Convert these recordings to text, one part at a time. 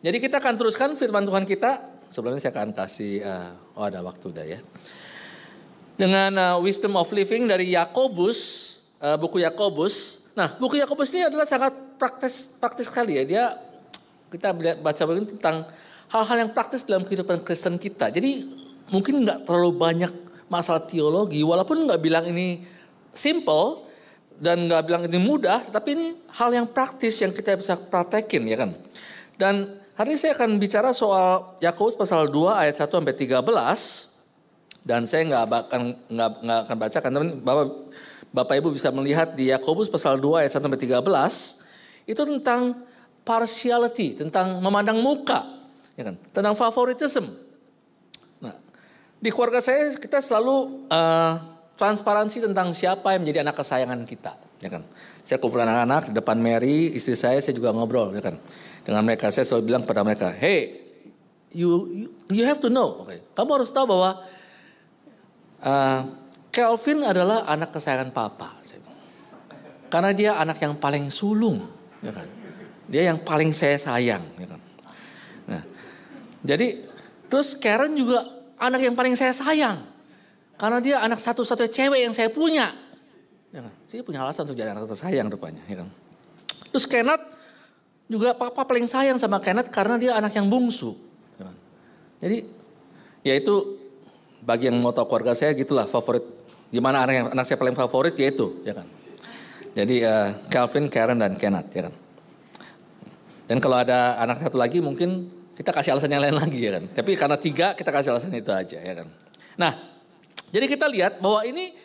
Jadi kita akan teruskan firman Tuhan kita. Sebelumnya saya akan kasih, uh, oh ada waktu udah ya. Dengan uh, Wisdom of Living dari Yakobus, uh, buku Yakobus. Nah, buku Yakobus ini adalah sangat praktis praktis sekali ya. Dia kita baca begini tentang hal-hal yang praktis dalam kehidupan Kristen kita. Jadi mungkin nggak terlalu banyak masalah teologi, walaupun nggak bilang ini simple dan nggak bilang ini mudah, tapi ini hal yang praktis yang kita bisa praktekin ya kan. Dan Hari ini saya akan bicara soal Yakobus pasal 2 ayat 1 sampai 13 dan saya nggak akan nggak akan bacakan teman Bapak Bapak Ibu bisa melihat di Yakobus pasal 2 ayat 1 sampai 13 itu tentang partiality, tentang memandang muka, ya kan? Tentang favoritism. Nah, di keluarga saya kita selalu uh, transparansi tentang siapa yang menjadi anak kesayangan kita, ya kan? Saya kumpul anak-anak di depan Mary, istri saya saya juga ngobrol, ya kan? Dengan mereka. Saya selalu bilang pada mereka, hey, you you, you have to know. Okay. Kamu harus tahu bahwa uh, Kelvin adalah anak kesayangan papa. Karena dia anak yang paling sulung, ya kan? Dia yang paling saya sayang, ya kan? Nah, jadi terus Karen juga anak yang paling saya sayang. Karena dia anak satu-satunya cewek yang saya punya. Ya kan? Saya punya alasan untuk jadi anak tersayang rupanya, ya kan? Terus Kenneth juga papa paling sayang sama Kenneth karena dia anak yang bungsu. Jadi ya itu bagi yang mau tahu keluarga saya gitulah favorit. Gimana anak yang anak saya paling favorit ya itu ya kan. Jadi uh, Calvin, Karen dan Kenneth ya kan. Dan kalau ada anak satu lagi mungkin kita kasih alasan yang lain lagi ya kan. Tapi karena tiga kita kasih alasan itu aja ya kan. Nah jadi kita lihat bahwa ini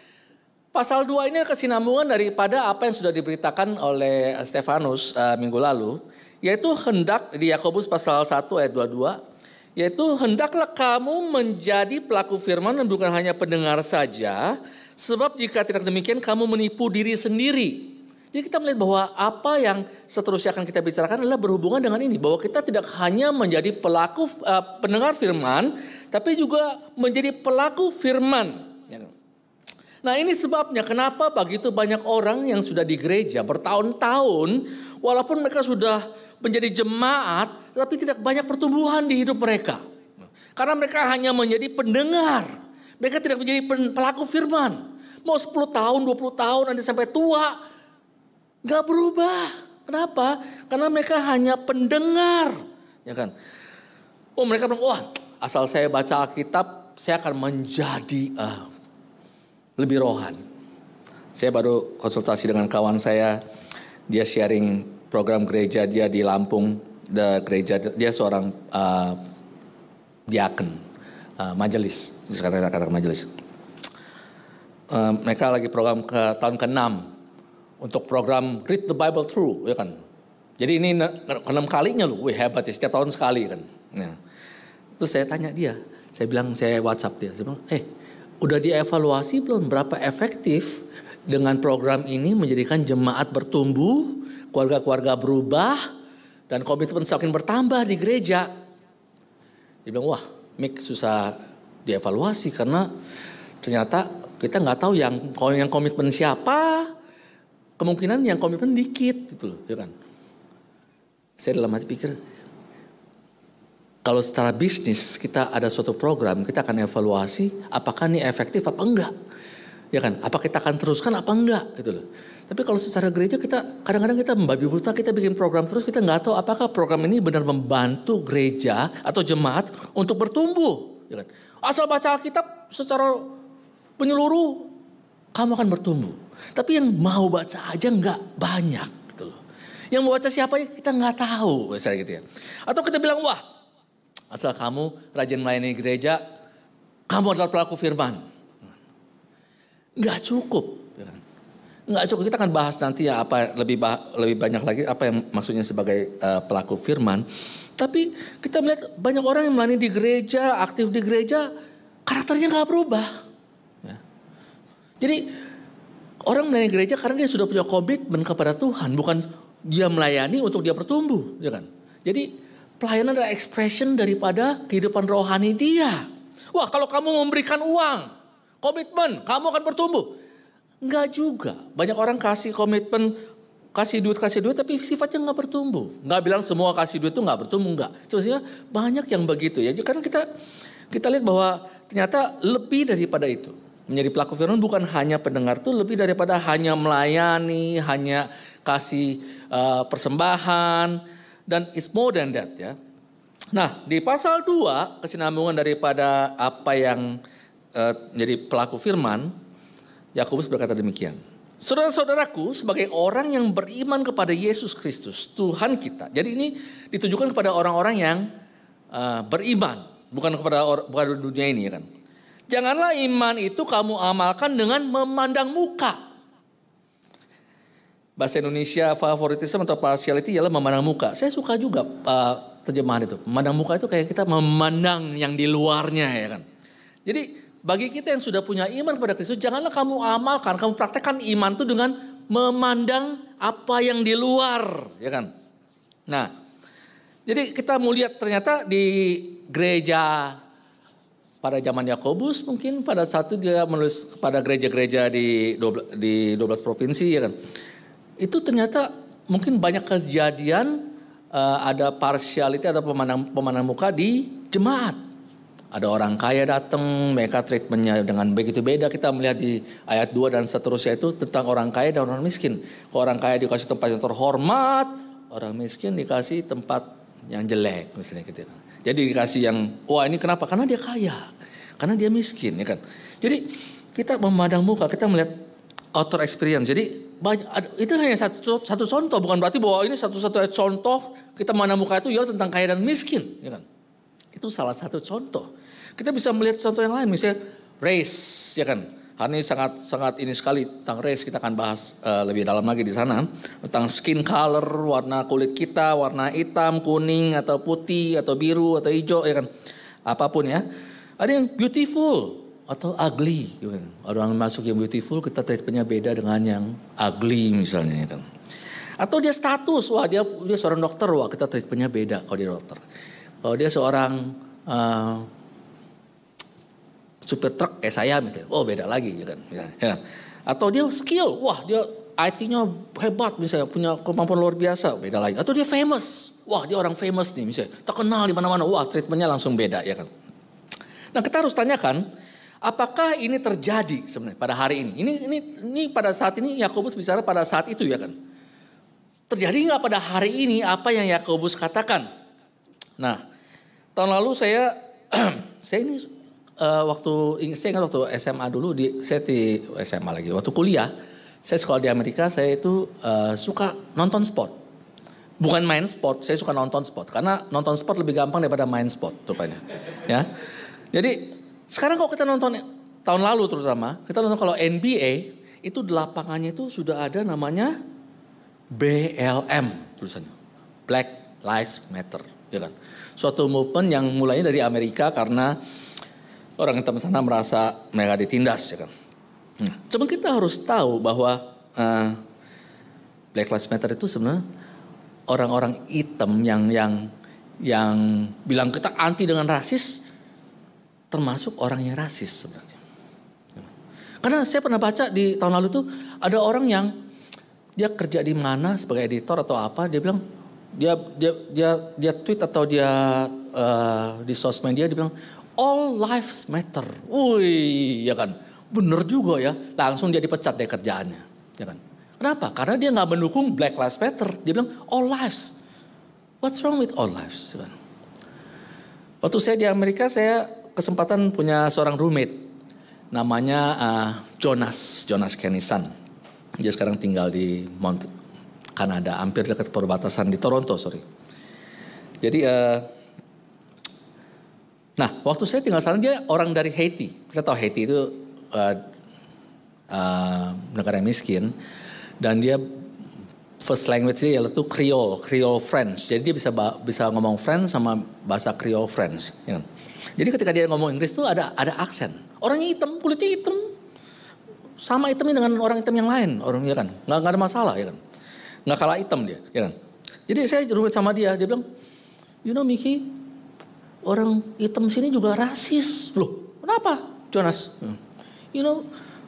pasal 2 ini kesinambungan daripada apa yang sudah diberitakan oleh Stefanus uh, minggu lalu yaitu hendak di Yakobus pasal 1 ayat 22 yaitu hendaklah kamu menjadi pelaku firman dan bukan hanya pendengar saja sebab jika tidak demikian kamu menipu diri sendiri. Jadi kita melihat bahwa apa yang seterusnya akan kita bicarakan adalah berhubungan dengan ini bahwa kita tidak hanya menjadi pelaku uh, pendengar firman tapi juga menjadi pelaku firman. Ya. Nah ini sebabnya kenapa begitu banyak orang yang sudah di gereja bertahun-tahun walaupun mereka sudah menjadi jemaat, tapi tidak banyak pertumbuhan di hidup mereka. Karena mereka hanya menjadi pendengar. Mereka tidak menjadi pelaku firman. Mau 10 tahun, 20 tahun, nanti sampai tua. Gak berubah. Kenapa? Karena mereka hanya pendengar. Ya kan? Oh mereka bilang, wah asal saya baca Alkitab, saya akan menjadi uh, lebih rohan. Saya baru konsultasi dengan kawan saya, dia sharing program gereja dia di Lampung, the gereja dia seorang uh, diaken, uh, majelis, kata-kata majelis. Uh, mereka lagi program ke tahun ke-6 untuk program Read the Bible Through, ya kan. Jadi ini enam kalinya loh, wih hebat ya, setiap tahun sekali kan. Ya. Terus saya tanya dia, saya bilang saya WhatsApp dia, saya bilang, eh udah dievaluasi belum berapa efektif dengan program ini menjadikan jemaat bertumbuh keluarga-keluarga berubah dan komitmen semakin bertambah di gereja. Dia bilang, wah Mik susah dievaluasi karena ternyata kita nggak tahu yang yang komitmen siapa, kemungkinan yang komitmen dikit gitu loh, ya kan. Saya dalam hati pikir, kalau secara bisnis kita ada suatu program, kita akan evaluasi apakah ini efektif apa enggak. Ya kan? Apa kita akan teruskan apa enggak gitu loh. Tapi kalau secara gereja kita kadang-kadang kita membabi buta, kita bikin program terus kita nggak tahu apakah program ini benar membantu gereja atau jemaat untuk bertumbuh. Ya kan? Asal baca Alkitab secara penyeluruh kamu akan bertumbuh. Tapi yang mau baca aja nggak banyak gitu loh. Yang mau baca siapa kita nggak tahu misalnya gitu ya. Atau kita bilang wah asal kamu rajin melayani gereja, kamu adalah pelaku firman. Nggak cukup Enggak cukup kita akan bahas nanti ya apa lebih bah, lebih banyak lagi apa yang maksudnya sebagai uh, pelaku firman. Tapi kita melihat banyak orang yang melayani di gereja, aktif di gereja, karakternya nggak berubah. Ya. Jadi orang melayani gereja karena dia sudah punya komitmen kepada Tuhan, bukan dia melayani untuk dia bertumbuh, ya kan? Jadi pelayanan adalah expression daripada kehidupan rohani dia. Wah kalau kamu memberikan uang, komitmen, kamu akan bertumbuh. Enggak juga. Banyak orang kasih komitmen kasih duit kasih duit tapi sifatnya nggak bertumbuh. Nggak bilang semua kasih duit itu nggak bertumbuh nggak. Sebenarnya banyak yang begitu ya. Karena kita kita lihat bahwa ternyata lebih daripada itu. Menjadi pelaku firman bukan hanya pendengar itu lebih daripada hanya melayani, hanya kasih uh, persembahan dan it's more than that ya. Nah, di pasal 2 kesinambungan daripada apa yang uh, menjadi pelaku firman, Yakobus berkata demikian. Saudara-saudaraku, sebagai orang yang beriman kepada Yesus Kristus, Tuhan kita. Jadi ini ditujukan kepada orang-orang yang uh, beriman, bukan kepada bukan dunia ini ya kan. Janganlah iman itu kamu amalkan dengan memandang muka. Bahasa Indonesia favoritisme atau partiality ialah memandang muka. Saya suka juga uh, terjemahan itu. Memandang muka itu kayak kita memandang yang di luarnya ya kan. Jadi bagi kita yang sudah punya iman kepada Kristus, janganlah kamu amalkan, kamu praktekkan iman itu dengan memandang apa yang di luar, ya kan? Nah, jadi kita mau lihat ternyata di gereja pada zaman Yakobus mungkin pada satu dia menulis kepada gereja-gereja di 12, di 12 provinsi ya kan. Itu ternyata mungkin banyak kejadian uh, ada partiality atau pemandang pemandang muka di jemaat. Ada orang kaya datang, mereka treatmentnya dengan begitu beda. Kita melihat di ayat 2 dan seterusnya itu tentang orang kaya dan orang miskin. Kalau orang kaya dikasih tempat yang terhormat, orang miskin dikasih tempat yang jelek misalnya gitu. Jadi dikasih yang, wah ini kenapa? Karena dia kaya, karena dia miskin ya kan. Jadi kita memandang muka, kita melihat outer experience. Jadi banyak, itu hanya satu, satu contoh, bukan berarti bahwa ini satu-satunya contoh kita memandang muka itu ya tentang kaya dan miskin, ya kan. Itu salah satu contoh. Kita bisa melihat contoh yang lain, misalnya race, ya kan. Hari ini sangat sangat ini sekali tentang race kita akan bahas uh, lebih dalam lagi di sana tentang skin color, warna kulit kita, warna hitam, kuning atau putih atau biru atau hijau ya kan. Apa pun ya. Ada yang beautiful atau ugly ya kan. Orang masuk yang beautiful kita treatmentnya beda dengan yang ugly misalnya ya kan. Atau dia status, wah dia dia seorang dokter, wah kita treatmentnya beda kalau dia dokter. Kalau dia seorang uh, supir truk kayak saya misalnya, oh beda lagi ya kan. Ya, ya. Atau dia skill, wah dia IT-nya hebat misalnya, punya kemampuan luar biasa, beda lagi. Atau dia famous, wah dia orang famous nih misalnya, terkenal di mana-mana, wah treatmentnya langsung beda ya kan. Nah kita harus tanyakan, apakah ini terjadi sebenarnya pada hari ini? Ini ini ini pada saat ini Yakobus bicara pada saat itu ya kan. Terjadi nggak pada hari ini apa yang Yakobus katakan? Nah, tahun lalu saya saya ini uh, waktu saya ingat waktu SMA dulu di saya di SMA lagi. Waktu kuliah saya sekolah di Amerika saya itu uh, suka nonton sport. Bukan main sport saya suka nonton sport. Karena nonton sport lebih gampang daripada main sport rupanya. Ya. Jadi sekarang kalau kita nonton tahun lalu terutama kita nonton kalau NBA itu di lapangannya itu sudah ada namanya BLM tulisannya. Black Lives Matter ya kan? Suatu movement yang mulainya dari Amerika karena orang hitam sana merasa mereka ditindas ya kan. Nah, cuma kita harus tahu bahwa uh, Black Lives Matter itu sebenarnya orang-orang hitam yang yang yang bilang kita anti dengan rasis termasuk orang yang rasis sebenarnya. Karena saya pernah baca di tahun lalu tuh ada orang yang dia kerja di mana sebagai editor atau apa dia bilang dia dia dia dia tweet atau dia uh, di sosmed dia dia bilang all lives matter. Wih, ya kan. Bener juga ya. Langsung dia dipecat dari kerjaannya. Ya kan. Kenapa? Karena dia nggak mendukung Black Lives Matter. Dia bilang all lives. What's wrong with all lives? Ya kan? Waktu saya di Amerika, saya kesempatan punya seorang roommate. Namanya uh, Jonas, Jonas Kenisan. Dia sekarang tinggal di Mount Kanada, hampir dekat perbatasan di Toronto, sorry. Jadi uh, Nah, waktu saya tinggal sana dia orang dari Haiti. Kita tahu Haiti itu uh, uh, negara miskin dan dia first language dia yaitu Creole, Creole French. Jadi dia bisa bisa ngomong French sama bahasa Creole French. Ya. Kan? Jadi ketika dia ngomong Inggris tuh ada ada aksen. Orangnya hitam, kulitnya hitam, sama hitamnya dengan orang hitam yang lain, orang ya kan, nggak, nggak ada masalah ya kan, nggak kalah hitam dia, ya kan. Jadi saya rumit sama dia, dia bilang, you know Miki, orang hitam sini juga rasis. Loh, kenapa Jonas? You know,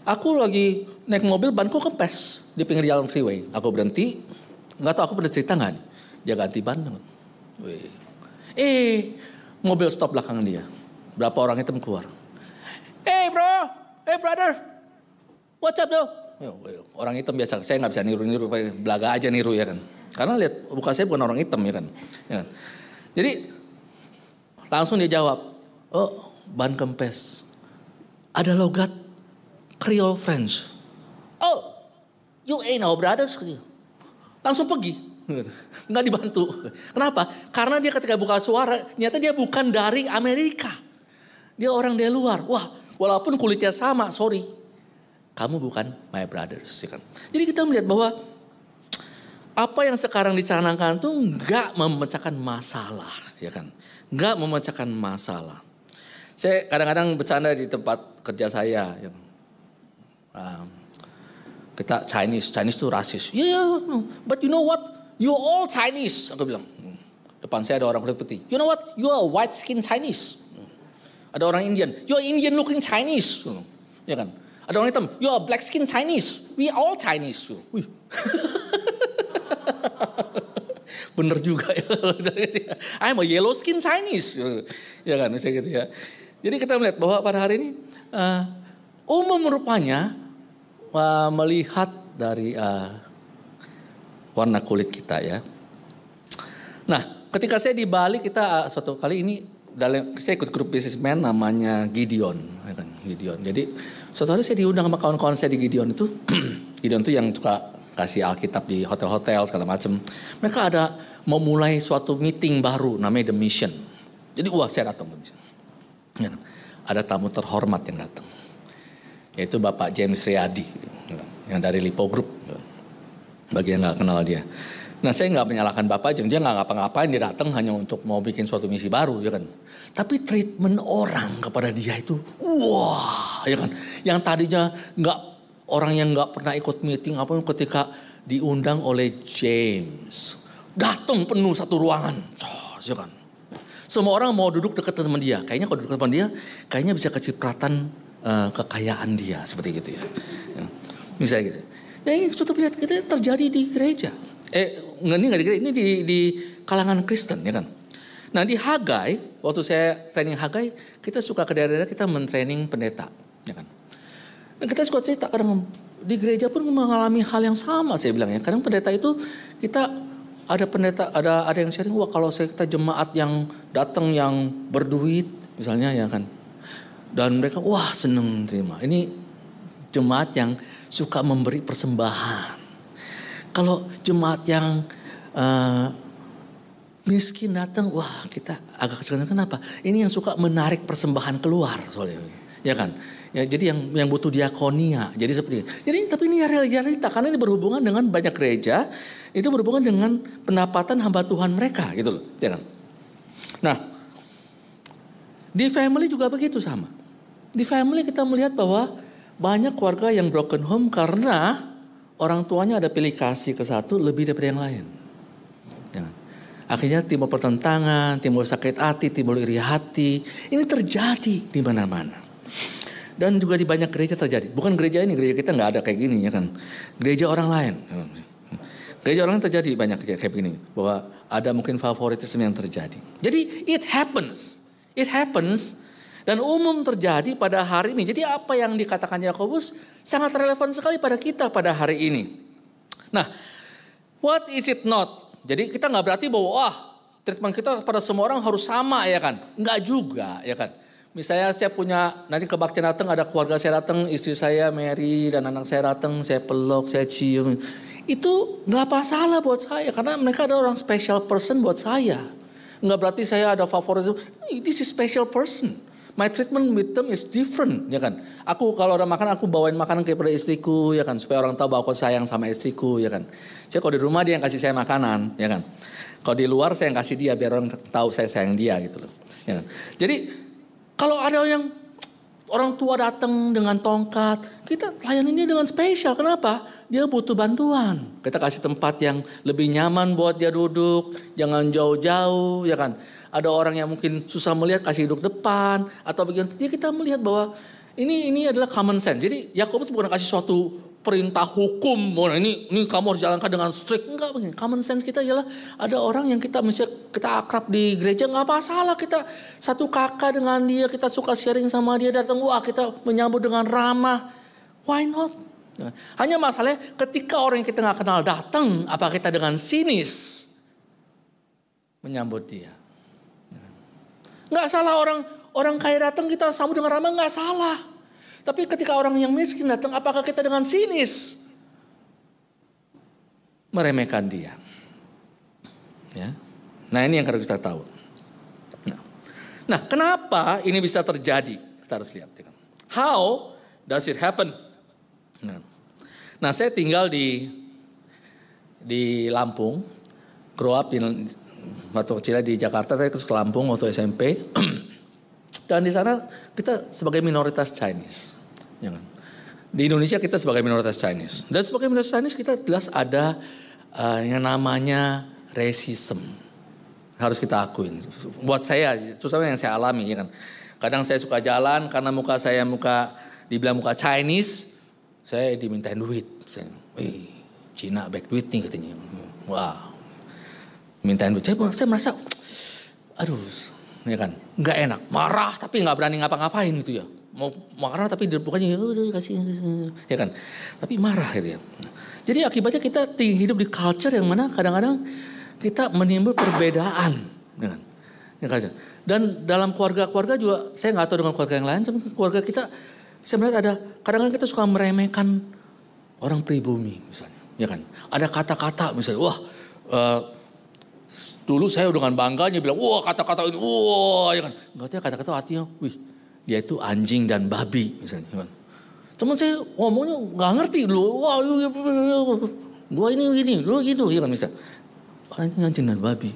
aku lagi naik mobil banku kempes di pinggir jalan freeway. Aku berhenti, Nggak tahu aku pernah cerita nggak nih? Dia ganti ban. Wih. Eh, mobil stop belakang dia. Berapa orang hitam keluar. Hey bro, hey brother, what's up bro? Orang hitam biasa, saya nggak bisa niru-niru, belaga aja niru ya kan. Karena lihat bukan saya bukan orang hitam ya kan. Ya kan? Jadi langsung dia jawab, oh ban kempes, ada logat Creole French. Oh, you ain't our brothers. Langsung pergi. Nggak dibantu. Kenapa? Karena dia ketika buka suara, nyata dia bukan dari Amerika. Dia orang dari luar. Wah, Walaupun kulitnya sama, sorry. Kamu bukan my brothers. Ya kan? Jadi kita melihat bahwa apa yang sekarang dicanangkan itu nggak memecahkan masalah, ya kan? Nggak memecahkan masalah. Saya kadang-kadang bercanda di tempat kerja saya. Ya. Uh, kita Chinese, Chinese itu rasis. Ya, yeah, yeah, but you know what? You all Chinese. Aku bilang. Depan saya ada orang kulit putih. You know what? You are white skin Chinese. Ada orang Indian, you're Indian looking Chinese. Ya kan? Ada orang hitam, you're black skin Chinese. We all Chinese. Wih. Bener juga ya. I'm a yellow skin Chinese. Ya kan, misalnya gitu ya. Jadi kita melihat bahwa pada hari ini uh, umum rupanya uh, melihat dari uh, warna kulit kita ya. Nah, ketika saya di Bali kita uh, suatu kali ini dalam saya ikut grup businessman namanya Gideon, ya kan, Gideon. Jadi suatu hari saya diundang sama kawan-kawan saya di Gideon itu, Gideon itu yang suka kasih Alkitab di hotel-hotel segala macam. Mereka ada mau mulai suatu meeting baru namanya The Mission. Jadi wah saya datang ya kan. Ada tamu terhormat yang datang. Yaitu Bapak James Riyadi ya kan, yang dari Lipo Group. Ya kan. Bagi yang nggak kenal dia. Nah saya nggak menyalahkan Bapak, dia nggak ngapa-ngapain, dia datang hanya untuk mau bikin suatu misi baru ya kan. Tapi treatment orang kepada dia itu, wah, ya kan. Yang tadinya nggak orang yang nggak pernah ikut meeting apa ketika diundang oleh James, datang penuh satu ruangan, ya kan. Semua orang mau duduk dekat teman dia. Kayaknya kalau duduk dekat dia, kayaknya bisa kecipratan uh, kekayaan dia seperti gitu ya. ya. Misalnya gitu. Nah ini suatu lihat kita terjadi di gereja. Eh, ini nggak di gereja, ini di, di kalangan Kristen ya kan. Nah di Hagai, waktu saya training Hagai, kita suka ke daerah-daerah kita mentraining pendeta, ya kan. Dan kita suka cerita kadang di gereja pun mengalami hal yang sama saya bilang ya. Kadang pendeta itu kita ada pendeta ada ada yang sharing wah kalau saya kita jemaat yang datang yang berduit misalnya ya kan. Dan mereka wah seneng terima. Ini jemaat yang suka memberi persembahan. Kalau jemaat yang uh, miskin datang, wah kita agak kesulitan kenapa? Ini yang suka menarik persembahan keluar soalnya, ya kan? Ya, jadi yang yang butuh diakonia, jadi seperti itu. Jadi tapi ini realita karena ini berhubungan dengan banyak gereja, itu berhubungan dengan pendapatan hamba Tuhan mereka, gitu loh, ya kan? Nah, di family juga begitu sama. Di family kita melihat bahwa banyak keluarga yang broken home karena orang tuanya ada pilih kasih ke satu lebih daripada yang lain. Akhirnya timbul pertentangan, timbul sakit hati, timbul iri hati. Ini terjadi di mana-mana. Dan juga di banyak gereja terjadi. Bukan gereja ini, gereja kita nggak ada kayak gini ya kan. Gereja orang lain. Gereja orang lain terjadi banyak kayak begini. Bahwa ada mungkin favoritisme yang terjadi. Jadi it happens. It happens. Dan umum terjadi pada hari ini. Jadi apa yang dikatakan Yakobus sangat relevan sekali pada kita pada hari ini. Nah, what is it not? Jadi kita nggak berarti bahwa wah treatment kita pada semua orang harus sama ya kan? Nggak juga ya kan? Misalnya saya punya nanti kebaktian datang ada keluarga saya datang, istri saya Mary dan anak saya datang, saya peluk, saya cium. Itu nggak apa salah buat saya karena mereka ada orang special person buat saya. Nggak berarti saya ada favoritism. This is special person. My treatment with them is different, ya kan. Aku kalau ada makan, aku bawain makanan kepada istriku, ya kan, supaya orang tahu bahwa aku sayang sama istriku, ya kan. Saya kalau di rumah dia yang kasih saya makanan, ya kan. Kalau di luar saya yang kasih dia biar orang tahu saya sayang dia gitu loh. Ya kan? Jadi kalau ada yang orang tua datang dengan tongkat, kita layani dia dengan spesial. Kenapa? Dia butuh bantuan. Kita kasih tempat yang lebih nyaman buat dia duduk, jangan jauh-jauh, ya kan ada orang yang mungkin susah melihat kasih duduk depan atau bagian dia kita melihat bahwa ini ini adalah common sense. Jadi Yakobus bukan kasih suatu perintah hukum, oh, ini ini kamu harus jalankan dengan strict. Enggak begini. Common sense kita ialah ada orang yang kita mesti kita akrab di gereja nggak masalah kita satu kakak dengan dia kita suka sharing sama dia datang wah kita menyambut dengan ramah. Why not? Hanya masalahnya ketika orang yang kita nggak kenal datang, apa kita dengan sinis menyambut dia? Nggak salah orang orang kaya datang kita sambut dengan ramah nggak salah. Tapi ketika orang yang miskin datang, apakah kita dengan sinis meremehkan dia? Ya. Nah ini yang harus kita tahu. Nah, nah kenapa ini bisa terjadi? Kita harus lihat. How does it happen? Nah, nah saya tinggal di di Lampung, grow up di waktu kecil di Jakarta, saya ke Lampung waktu SMP. Dan di sana kita sebagai minoritas Chinese. Ya kan? Di Indonesia kita sebagai minoritas Chinese. Dan sebagai minoritas Chinese kita jelas ada uh, yang namanya racism. Harus kita akuin. Buat saya, terutama yang saya alami ya kan. Kadang saya suka jalan karena muka saya muka dibilang muka Chinese, saya dimintain duit. Saya, wih, Cina back duit nih katanya. Wah, mintain duit. Saya, saya merasa, aduh, ya kan, nggak enak, marah tapi nggak berani ngapa-ngapain gitu ya. Mau marah tapi bukannya ya udah kasih ya kan? Tapi marah gitu ya. Jadi akibatnya kita hidup di culture yang mana kadang-kadang kita menimbul perbedaan dengan ya kan dan dalam keluarga-keluarga juga saya nggak tahu dengan keluarga yang lain tapi keluarga kita saya melihat ada kadang-kadang kita suka meremehkan orang pribumi misalnya ya kan? Ada kata-kata misalnya wah uh, dulu saya dengan bangganya bilang wah kata-kata ini wah ya kan nggak tahu kata-kata artinya wih dia itu anjing dan babi misalnya. Teman saya ngomongnya nggak ngerti dulu. Wah, gua ini gini, lu gitu ya kan misalnya. Anjing anjing dan babi.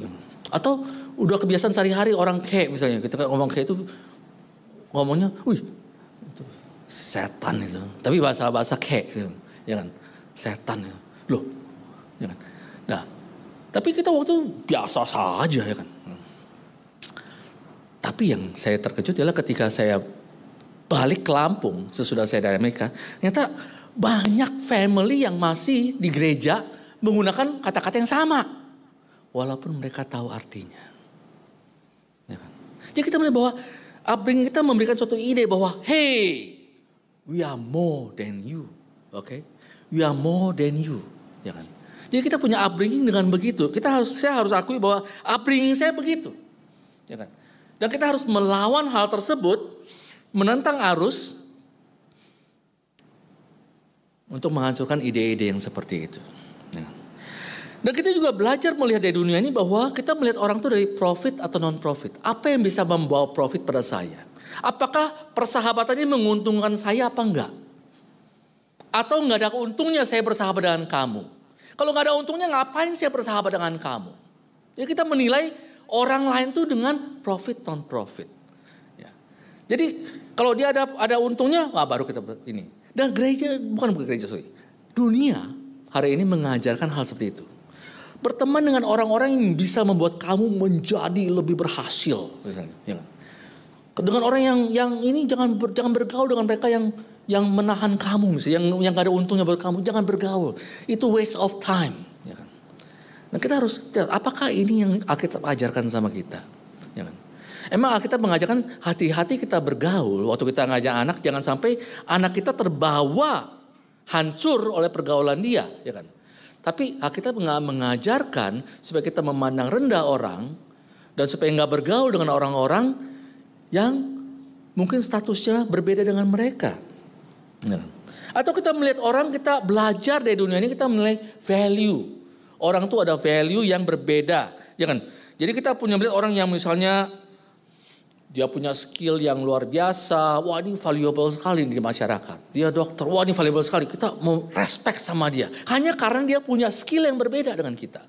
Atau udah kebiasaan sehari-hari orang kayak misalnya kita ngomong kayak itu ngomongnya, wih itu setan itu. Tapi bahasa bahasa kayak gitu, ya kan setan itu. Loh, ya kan. Tapi kita waktu biasa saja ya kan. Tapi yang saya terkejut adalah ketika saya balik ke Lampung sesudah saya dari Amerika, ternyata banyak family yang masih di gereja menggunakan kata-kata yang sama. Walaupun mereka tahu artinya. Ya kan? Jadi kita melihat bahwa upbringing kita memberikan suatu ide bahwa hey, we are more than you. Oke? Okay? We are more than you. Ya kan? Jadi kita punya upbringing dengan begitu. Kita harus saya harus akui bahwa upbringing saya begitu. Ya kan? Dan kita harus melawan hal tersebut, menentang arus untuk menghancurkan ide-ide yang seperti itu. Ya. Dan kita juga belajar melihat dari dunia ini bahwa kita melihat orang itu dari profit atau non profit. Apa yang bisa membawa profit pada saya? Apakah persahabatan ini menguntungkan saya apa enggak? Atau enggak ada untungnya saya bersahabat dengan kamu? Kalau enggak ada untungnya ngapain saya bersahabat dengan kamu? Ya kita menilai orang lain tuh dengan profit non profit. Ya. Jadi kalau dia ada ada untungnya, wah baru kita ini. Dan gereja bukan gereja sorry, dunia hari ini mengajarkan hal seperti itu. Berteman dengan orang-orang yang bisa membuat kamu menjadi lebih berhasil, misalnya. Ya. Dengan orang yang yang ini jangan ber, jangan bergaul dengan mereka yang yang menahan kamu, yang yang gak ada untungnya buat kamu, jangan bergaul. Itu waste of time. Nah kita harus apakah ini yang Alkitab ajarkan sama kita? Jangan. Emang Alkitab mengajarkan hati-hati kita bergaul. Waktu kita ngajak anak jangan sampai anak kita terbawa hancur oleh pergaulan dia. Ya kan? Tapi Alkitab mengajarkan supaya kita memandang rendah orang dan supaya nggak bergaul dengan orang-orang yang mungkin statusnya berbeda dengan mereka. Atau kita melihat orang kita belajar dari dunia ini kita menilai value Orang tuh ada value yang berbeda, ya kan? Jadi kita punya melihat orang yang misalnya dia punya skill yang luar biasa, wah ini valuable sekali di masyarakat. Dia dokter, wah ini valuable sekali. Kita mau respect sama dia. Hanya karena dia punya skill yang berbeda dengan kita.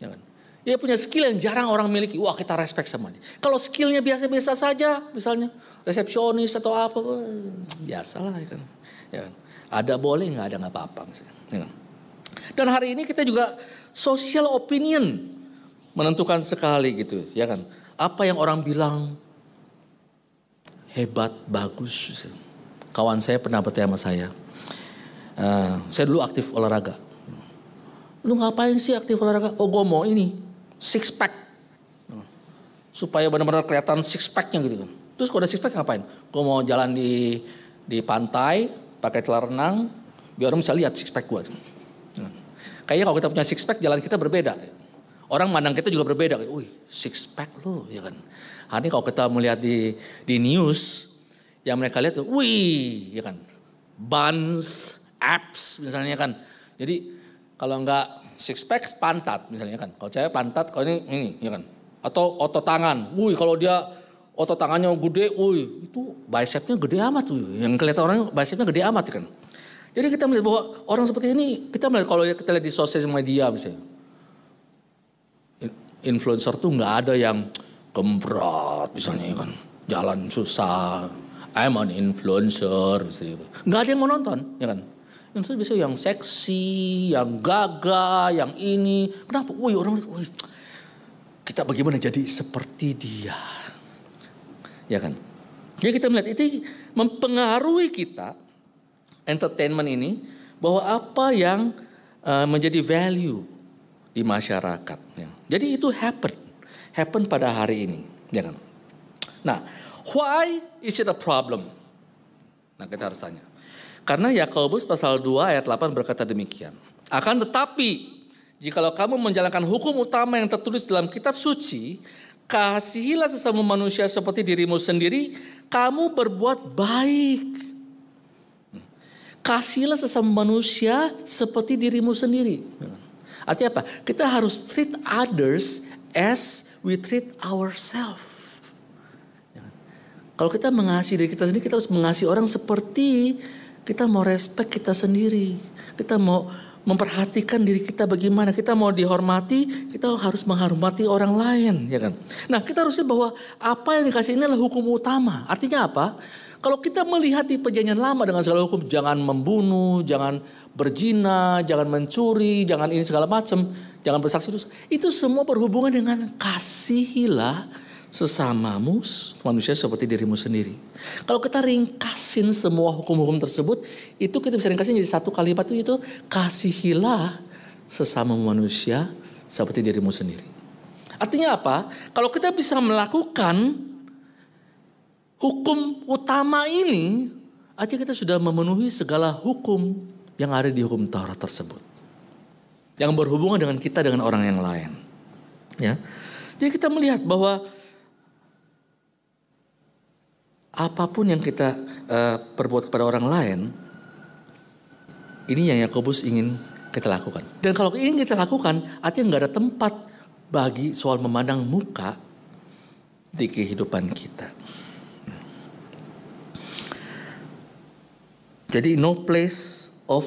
Ya kan? Dia punya skill yang jarang orang miliki. Wah kita respect sama dia. Kalau skillnya biasa-biasa saja, misalnya resepsionis atau apa, biasalah ya kan. Ya kan? Ada boleh nggak ada nggak apa-apa misalnya. Ya kan? Dan hari ini kita juga social opinion menentukan sekali gitu, ya kan? Apa yang orang bilang hebat, bagus. Kawan saya pernah bertanya sama saya, Uh, saya dulu aktif olahraga. Lu ngapain sih aktif olahraga? Oh gue mau ini, six pack. Supaya benar-benar kelihatan six packnya gitu kan. Terus kalau udah six pack ngapain? Gue mau jalan di di pantai, pakai celana renang, biar orang bisa lihat six pack gue. Nah, kayaknya kalau kita punya six pack jalan kita berbeda. Orang mandang kita juga berbeda. Wih, six pack lo, ya kan. Hari kalau kita melihat di di news, yang mereka lihat tuh, wih, ya kan. Buns, abs misalnya kan. Jadi kalau enggak six pack pantat misalnya kan. Kalau saya pantat, kalau ini ini ya kan. Atau otot tangan. Wih, kalau dia otot tangannya gede, wih, itu bicepnya gede amat tuh. Yang kelihatan orang bicepnya gede amat kan. Jadi kita melihat bahwa orang seperti ini, kita melihat kalau kita lihat di sosial media misalnya. Influencer tuh nggak ada yang kembrot misalnya kan. Jalan susah, I'm an influencer. Nggak ada yang mau nonton, ya kan? Yang biasanya yang seksi, yang gagah, yang ini. Kenapa? Wih orang, wih, kita bagaimana jadi seperti dia. Ya kan? Jadi kita melihat itu mempengaruhi kita, entertainment ini, bahwa apa yang uh, menjadi value di masyarakat. Ya. Jadi itu happen, happen pada hari ini. Ya kan? Nah, Why is it a problem? Nah kita harus tanya. Karena Yakobus pasal 2 ayat 8 berkata demikian. Akan tetapi, jikalau kamu menjalankan hukum utama yang tertulis dalam kitab suci, kasihilah sesama manusia seperti dirimu sendiri, kamu berbuat baik. Kasihilah sesama manusia seperti dirimu sendiri. Artinya apa? Kita harus treat others as we treat ourselves. Kalau kita mengasihi diri kita sendiri, kita harus mengasihi orang seperti kita mau respect kita sendiri. Kita mau memperhatikan diri kita bagaimana. Kita mau dihormati, kita harus menghormati orang lain, ya kan? Nah, kita harus lihat bahwa apa yang dikasih ini adalah hukum utama. Artinya apa? Kalau kita melihat di perjanjian lama dengan segala hukum, jangan membunuh, jangan berzina, jangan mencuri, jangan ini segala macam, jangan bersaksi itu semua berhubungan dengan kasihilah sesamamu manusia seperti dirimu sendiri. Kalau kita ringkasin semua hukum-hukum tersebut, itu kita bisa ringkasin jadi satu kalimat itu, itu kasihilah sesama manusia seperti dirimu sendiri. Artinya apa? Kalau kita bisa melakukan hukum utama ini, artinya kita sudah memenuhi segala hukum yang ada di hukum Taurat tersebut. Yang berhubungan dengan kita dengan orang yang lain. Ya. Jadi kita melihat bahwa apa pun yang kita uh, perbuat kepada orang lain, ini yang Yakobus ingin kita lakukan. Dan kalau ini kita lakukan, artinya nggak ada tempat bagi soal memandang muka di kehidupan kita. Jadi no place of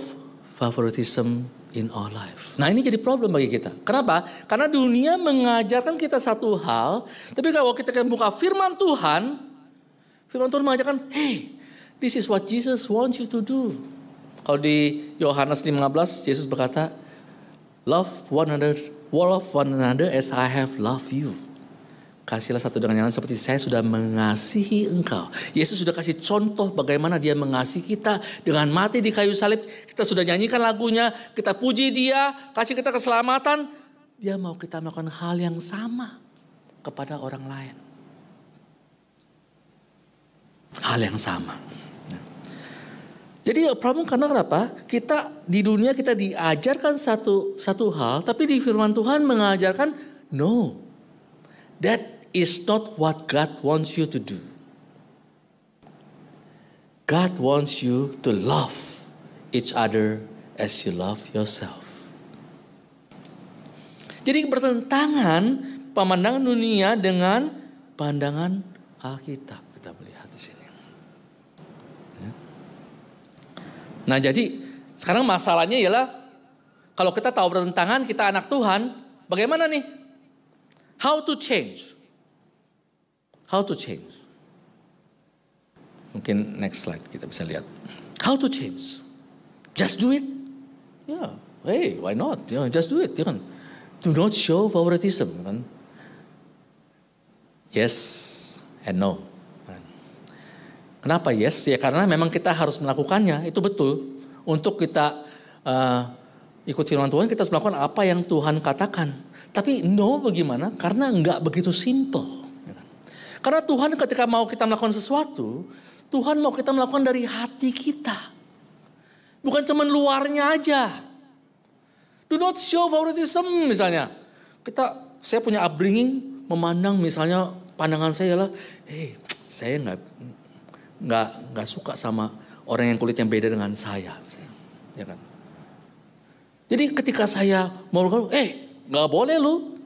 favoritism in our life. Nah ini jadi problem bagi kita. Kenapa? Karena dunia mengajarkan kita satu hal, tapi kalau kita buka firman Tuhan, Firman Tuhan mengajarkan, hey, this is what Jesus wants you to do. Kalau di Yohanes 15, Yesus berkata, love one another, love one another as I have loved you. Kasihlah satu dengan yang lain seperti saya sudah mengasihi engkau. Yesus sudah kasih contoh bagaimana dia mengasihi kita dengan mati di kayu salib. Kita sudah nyanyikan lagunya, kita puji dia, kasih kita keselamatan. Dia mau kita melakukan hal yang sama kepada orang lain hal yang sama. Jadi problem karena kenapa? Kita di dunia kita diajarkan satu satu hal, tapi di firman Tuhan mengajarkan no. That is not what God wants you to do. God wants you to love each other as you love yourself. Jadi bertentangan pemandangan dunia dengan pandangan Alkitab. Nah jadi sekarang masalahnya ialah kalau kita tahu bertentangan kita anak Tuhan, bagaimana nih? How to change? How to change? Mungkin next slide kita bisa lihat. How to change? Just do it. Ya, yeah. hey, why not? Yeah, just do it. Ya kan? Do not show favoritism. Kan? Yes and no. Kenapa yes? Ya karena memang kita harus melakukannya, itu betul. untuk kita uh, ikut firman Tuhan, kita harus melakukan apa yang Tuhan katakan. Tapi no bagaimana? Karena nggak begitu simple. Ya kan? Karena Tuhan ketika mau kita melakukan sesuatu, Tuhan mau kita melakukan dari hati kita. Bukan cuma luarnya aja. Do not show favoritism misalnya. Kita, saya punya upbringing, memandang misalnya pandangan saya lah, eh hey, saya nggak nggak nggak suka sama orang yang kulitnya beda dengan saya, misalnya. ya kan? Jadi ketika saya mau eh nggak boleh lu,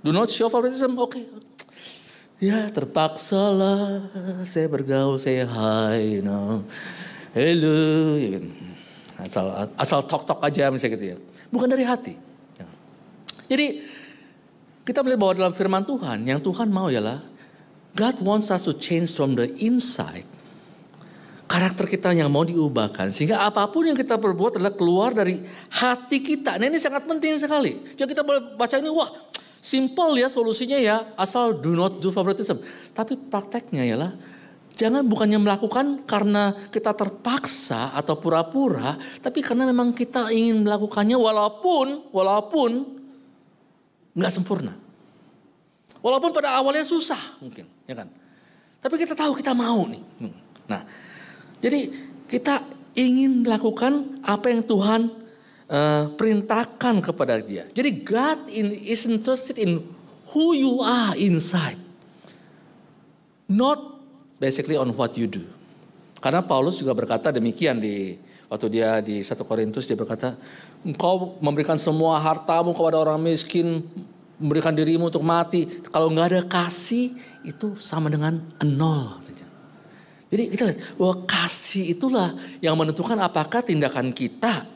do not show favoritism, oke. Okay. Ya terpaksa lah saya bergaul, saya hi, you know. hello, ya kan. asal asal talk talk aja misalnya gitu ya, bukan dari hati. Ya. Jadi kita melihat bahwa dalam firman Tuhan, yang Tuhan mau ialah God wants us to change from the inside karakter kita yang mau diubahkan. Sehingga apa pun yang kita perbuat adalah keluar dari hati kita. Nah ini sangat penting sekali. Jadi kita boleh baca ini, wah simple ya solusinya ya. Asal do not do favoritism. Tapi prakteknya ialah jangan bukannya melakukan karena kita terpaksa atau pura-pura. Tapi karena memang kita ingin melakukannya walaupun, walaupun nggak sempurna. Walaupun pada awalnya susah mungkin, ya kan. Tapi kita tahu kita mau nih. Nah, jadi kita ingin melakukan apa yang Tuhan uh, perintahkan kepada dia. Jadi God in, is interested in who you are inside. Not basically on what you do. Karena Paulus juga berkata demikian di waktu dia di 1 Korintus dia berkata, engkau memberikan semua hartamu kepada orang miskin, memberikan dirimu untuk mati. Kalau nggak ada kasih itu sama dengan nol. Jadi kita lihat bahwa kasih itulah yang menentukan apakah tindakan kita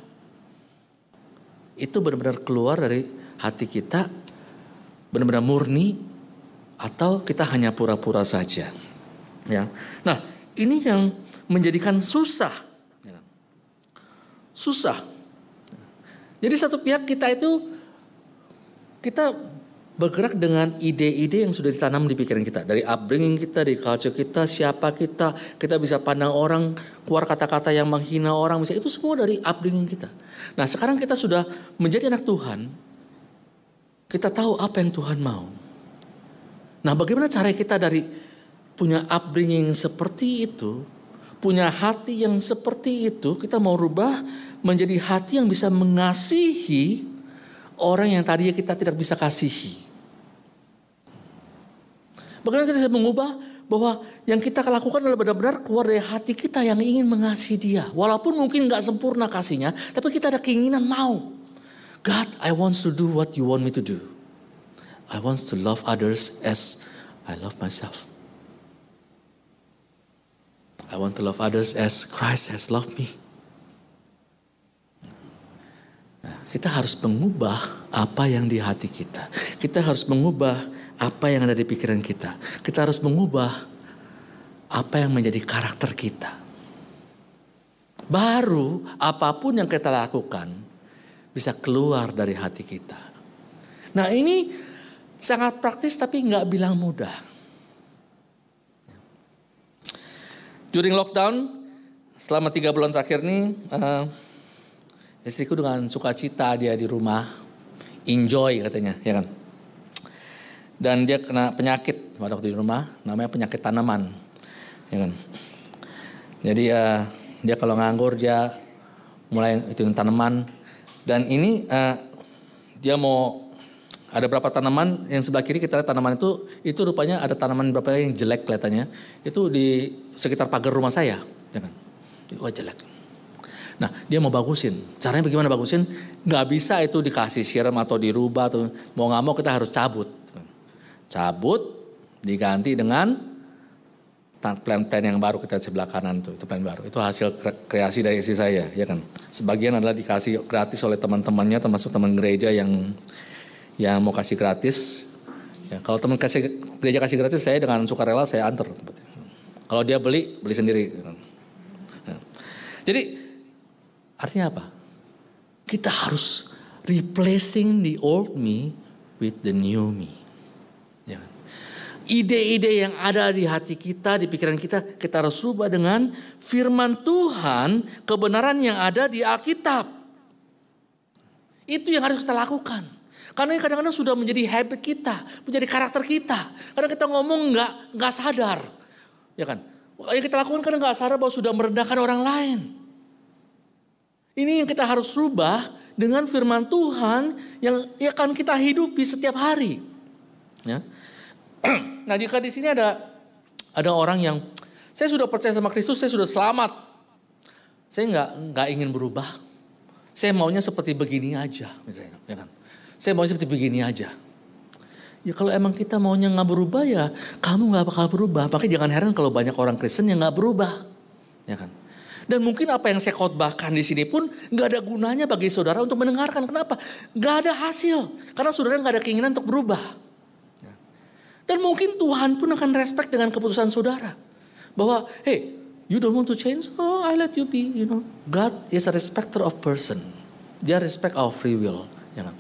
itu benar-benar keluar dari hati kita, benar-benar murni, atau kita hanya pura-pura saja. Ya, nah ini yang menjadikan susah, ya. susah. Jadi satu pihak kita itu kita bergerak dengan ide-ide yang sudah ditanam di pikiran kita. Dari upbringing kita, dari culture kita, siapa kita. Kita bisa pandang orang, keluar kata-kata yang menghina orang. Misalnya itu semua dari upbringing kita. Nah sekarang kita sudah menjadi anak Tuhan. Kita tahu apa yang Tuhan mau. Nah bagaimana cara kita dari punya upbringing seperti itu. Punya hati yang seperti itu. Kita mau rubah menjadi hati yang bisa mengasihi orang yang tadinya kita tidak bisa kasihi. Bagaimana kita bisa mengubah bahwa yang kita lakukan adalah benar-benar keluar dari hati kita yang ingin mengasihi dia. Walaupun mungkin nggak sempurna kasihnya, tapi kita ada keinginan mau. God, I want to do what you want me to do. I want to love others as I love myself. I want to love others as Christ has loved me. Nah, kita harus mengubah apa yang di hati kita. Kita harus mengubah apa yang ada di pikiran kita. Kita harus mengubah apa yang menjadi karakter kita. Baru apa pun yang kita lakukan bisa keluar dari hati kita. Nah ini sangat praktis tapi nggak bilang mudah. During lockdown selama tiga bulan terakhir ini uh, Istriku dengan sukacita dia di rumah, enjoy katanya, ya kan. Dan dia kena penyakit pada waktu di rumah, namanya penyakit tanaman, ya kan. Jadi uh, dia kalau nganggur dia mulai itu tanaman dan ini uh, dia mau ada berapa tanaman yang sebelah kiri kita lihat tanaman itu itu rupanya ada tanaman berapa yang jelek kelihatannya itu di sekitar pagar rumah saya ya kan itu jelek Nah dia mau bagusin. Caranya bagaimana bagusin? Gak bisa itu dikasih siram atau dirubah. Atau, mau gak mau kita harus cabut. Cabut diganti dengan plan-plan yang baru kita di sebelah kanan tuh. Itu plan baru. Itu hasil kreasi dari istri saya. ya kan. Sebagian adalah dikasih gratis oleh teman-temannya termasuk teman gereja yang yang mau kasih gratis. Ya, kalau teman kasih gereja kasih gratis saya dengan sukarela saya antar. Kalau dia beli, beli sendiri. Ya. Jadi Artinya apa? Kita harus replacing the old me with the new me. Ide-ide yang ada di hati kita, di pikiran kita, kita harus rubah dengan firman Tuhan, kebenaran yang ada di Alkitab. Itu yang harus kita lakukan. Karena ini kadang-kadang sudah menjadi habit kita, menjadi karakter kita. Karena kita ngomong nggak nggak sadar, ya kan? Yang kita lakukan kadang nggak sadar bahwa sudah merendahkan orang lain. Ini yang kita harus rubah dengan firman Tuhan yang akan kita hidupi setiap hari. Ya. nah jika di sini ada ada orang yang saya sudah percaya sama Kristus, saya sudah selamat. Saya nggak nggak ingin berubah. Saya maunya seperti begini aja, misalnya, ya kan? Saya maunya seperti begini aja. Ya kalau emang kita maunya nggak berubah ya kamu nggak bakal berubah. Makanya jangan heran kalau banyak orang Kristen yang nggak berubah, ya kan? Dan mungkin apa yang saya khotbahkan di sini pun nggak ada gunanya bagi saudara untuk mendengarkan. Kenapa? Nggak ada hasil. Karena saudara nggak ada keinginan untuk berubah. Dan mungkin Tuhan pun akan respect dengan keputusan saudara. Bahwa, hey, you don't want to change? Oh, I let you be, you know. God is a respecter of person. Dia respect our free will. Ya kan?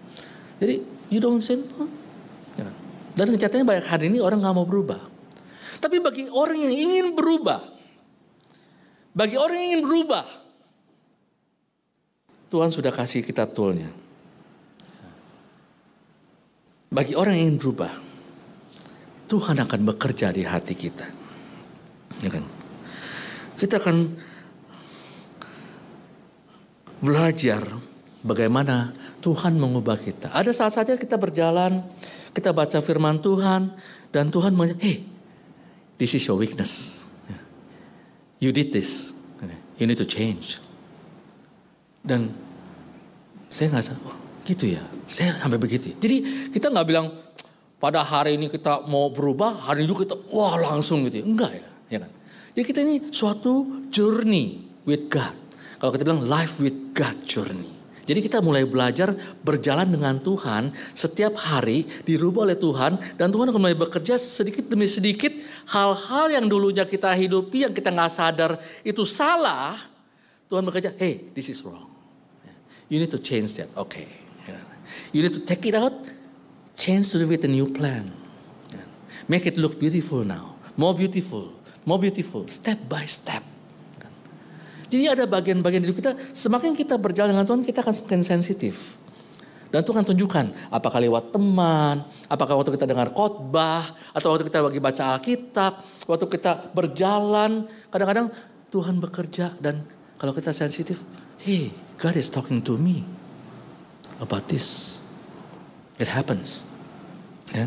Jadi, you don't change? Oh. Ya kan? Dan kenyataannya banyak hari ini orang nggak mau berubah. Tapi bagi orang yang ingin berubah, bagi orang yang ingin berubah, Tuhan sudah kasih kita toolnya. Bagi orang yang ingin berubah, Tuhan akan bekerja di hati kita. Ya kan? Kita akan belajar bagaimana Tuhan mengubah kita. Ada saat-saatnya kita berjalan, kita baca firman Tuhan, dan Tuhan mengatakan, hey, this is your weakness. You did this. You need to change. Dan saya nggak oh, gitu ya. Saya sampai begitu. Jadi kita nggak bilang, pada hari ini kita mau berubah, hari itu kita wah langsung gitu. Enggak ya, ya kan? Jadi kita ini suatu journey with God. Kalau kita bilang life with God journey. Jadi kita mulai belajar berjalan dengan Tuhan setiap hari dirubah oleh Tuhan dan Tuhan akan mulai bekerja sedikit demi sedikit hal-hal yang dulunya kita hidupi yang kita nggak sadar itu salah Tuhan bekerja hey this is wrong you need to change that okay you need to take it out Change it with a new plan. Make it look beautiful now. More beautiful. More beautiful. Step by step. Jadi ada bagian-bagian hidup kita, semakin kita berjalan dengan Tuhan, kita akan semakin sensitif. Dan Tuhan tunjukkan, apakah lewat teman, apakah waktu kita dengar khotbah, atau waktu kita bagi baca Alkitab, waktu kita berjalan, kadang-kadang Tuhan bekerja dan kalau kita sensitif, hey, God is talking to me about this. It happens. Ya.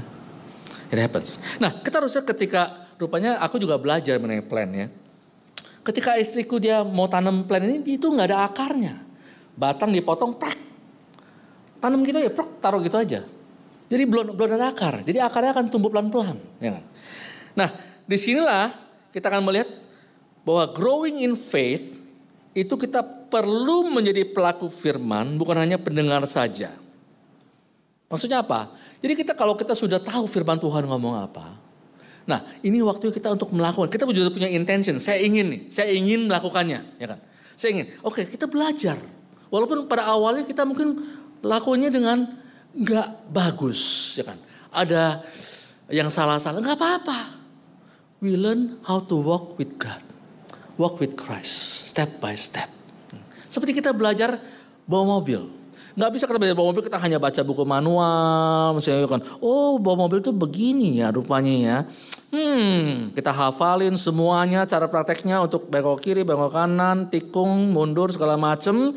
It happens. Nah, kita harusnya ketika rupanya aku juga belajar mengenai plan ya. Ketika istriku dia mau tanam plan ini itu nggak ada akarnya. Batang dipotong, prak. Tanam gitu ya, prak, taruh gitu aja. Jadi belum belum ada akar. Jadi akarnya akan tumbuh pelan-pelan, ya kan? Nah, di sinilah kita akan melihat bahwa growing in faith itu kita perlu menjadi pelaku firman, bukan hanya pendengar saja. Maksudnya apa? Jadi kita kalau kita sudah tahu firman Tuhan ngomong apa. Nah ini waktu kita untuk melakukan. Kita juga punya intention. Saya ingin nih, saya ingin melakukannya. ya kan? Saya ingin, oke kita belajar. Walaupun pada awalnya kita mungkin lakukannya dengan nggak bagus. ya kan? Ada yang salah-salah, nggak apa-apa. We learn how to walk with God. Walk with Christ, step by step. Seperti kita belajar bawa mobil. Nggak bisa kita bawa mobil kita hanya baca buku manual, misalnya kan, oh bawa mobil itu begini ya rupanya ya. Hmm, kita hafalin semuanya cara prakteknya untuk belok kiri, belok kanan, tikung, mundur segala macem.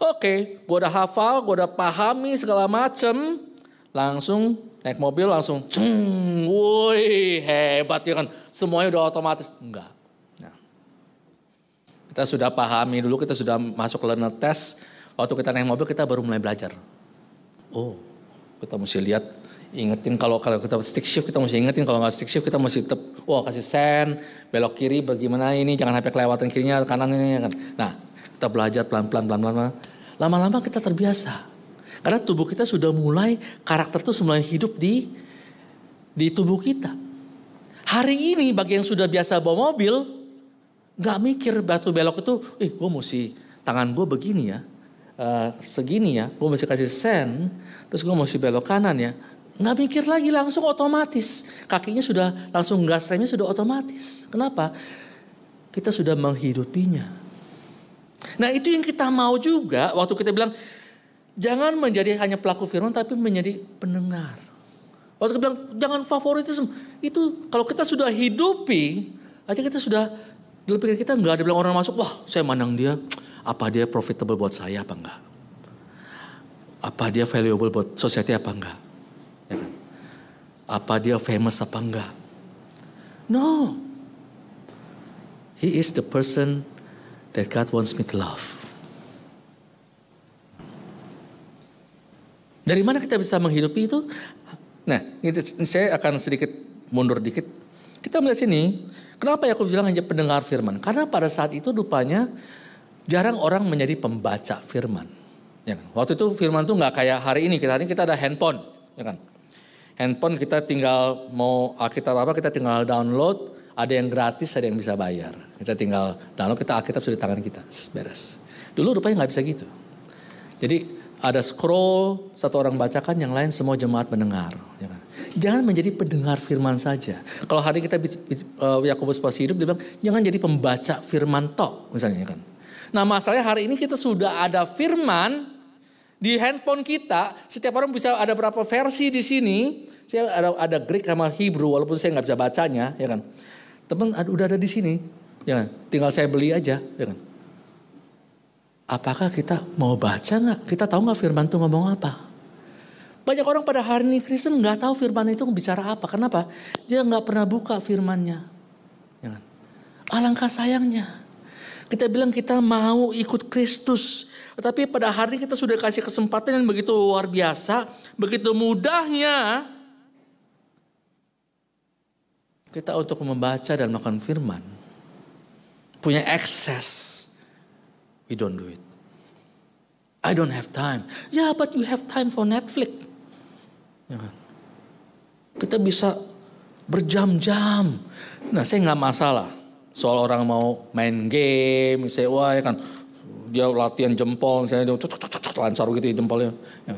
Oke, gue udah hafal, gue udah pahami segala macem. Langsung naik mobil langsung, ceng, woi hebat ya kan. Semuanya udah otomatis. Enggak. Nah, kita sudah pahami dulu, kita sudah masuk learner test Waktu kita naik mobil kita baru mulai belajar. Oh, kita mesti lihat, ingetin kalau kalau kita stick shift kita mesti ingetin kalau nggak stick shift kita mesti tetap, wah oh, kasih sen, belok kiri bagaimana ini, jangan sampai kelewatan kirinya, kanan ini kan. Nah, kita belajar pelan-pelan, pelan-pelan, lama-lama kita terbiasa. Karena tubuh kita sudah mulai karakter itu mulai hidup di di tubuh kita. Hari ini bagi yang sudah biasa bawa mobil, nggak mikir batu belok itu, eh gue mesti tangan gue begini ya, uh, segini ya, gue mesti kasih sen, terus gue mesti belok kanan ya. nggak mikir lagi langsung otomatis. Kakinya sudah langsung gas remnya sudah otomatis. Kenapa? Kita sudah menghidupinya. Nah itu yang kita mau juga waktu kita bilang jangan menjadi hanya pelaku firman tapi menjadi pendengar. Waktu kita bilang jangan favoritisme itu kalau kita sudah hidupi aja kita sudah dalam pikiran kita nggak ada bilang orang masuk wah saya mandang dia apa dia profitable buat saya apa enggak? Apa dia valuable buat society apa enggak? Ya kan? apa dia famous apa enggak? No. He is the person that God wants me to love. Dari mana kita bisa menghidupi itu? Nah saya akan sedikit mundur dikit. Kita melihat sini kenapa ya aku bilang hanya pendengar firman? Karena pada saat itu rupanya jarang orang menjadi pembaca firman. Ya kan? Waktu itu firman tuh nggak kayak hari ini. Kita hari ini kita ada handphone, ya kan? Handphone kita tinggal mau Alkitab apa kita tinggal download. Ada yang gratis, ada yang bisa bayar. Kita tinggal download, kita Alkitab sudah di tangan kita, beres. Dulu rupanya nggak bisa gitu. Jadi ada scroll, satu orang bacakan, yang lain semua jemaat mendengar. Ya kan? Jangan menjadi pendengar firman saja. Kalau hari kita uh, Yakobus pas hidup, dia bilang jangan jadi pembaca firman tok, misalnya kan. Nah masalahnya hari ini kita sudah ada firman di handphone kita. Setiap orang bisa ada berapa versi di sini. Saya ada, ada Greek sama Hebrew walaupun saya nggak bisa bacanya, ya kan. Teman udah ada di sini, ya kan. Tinggal saya beli aja, ya kan. Apakah kita mau baca nggak? Kita tahu nggak firman itu ngomong apa? Banyak orang pada hari ini Kristen nggak tahu firman itu bicara apa. Kenapa? Dia nggak pernah buka firmannya. Ya kan? Alangkah sayangnya. Kita bilang kita mau ikut Kristus. Tetapi pada hari kita sudah kasih kesempatan yang begitu luar biasa. Begitu mudahnya. Kita untuk membaca dan melakukan firman. Punya akses. We don't do it. I don't have time. Ya, yeah, but you have time for Netflix. Ya kan? Kita bisa berjam-jam. Nah, saya nggak masalah soal orang mau main game, misalnya wah ya kan dia latihan jempol, misalnya dia cocok cocok cocok lancar gitu ya jempolnya. Ya.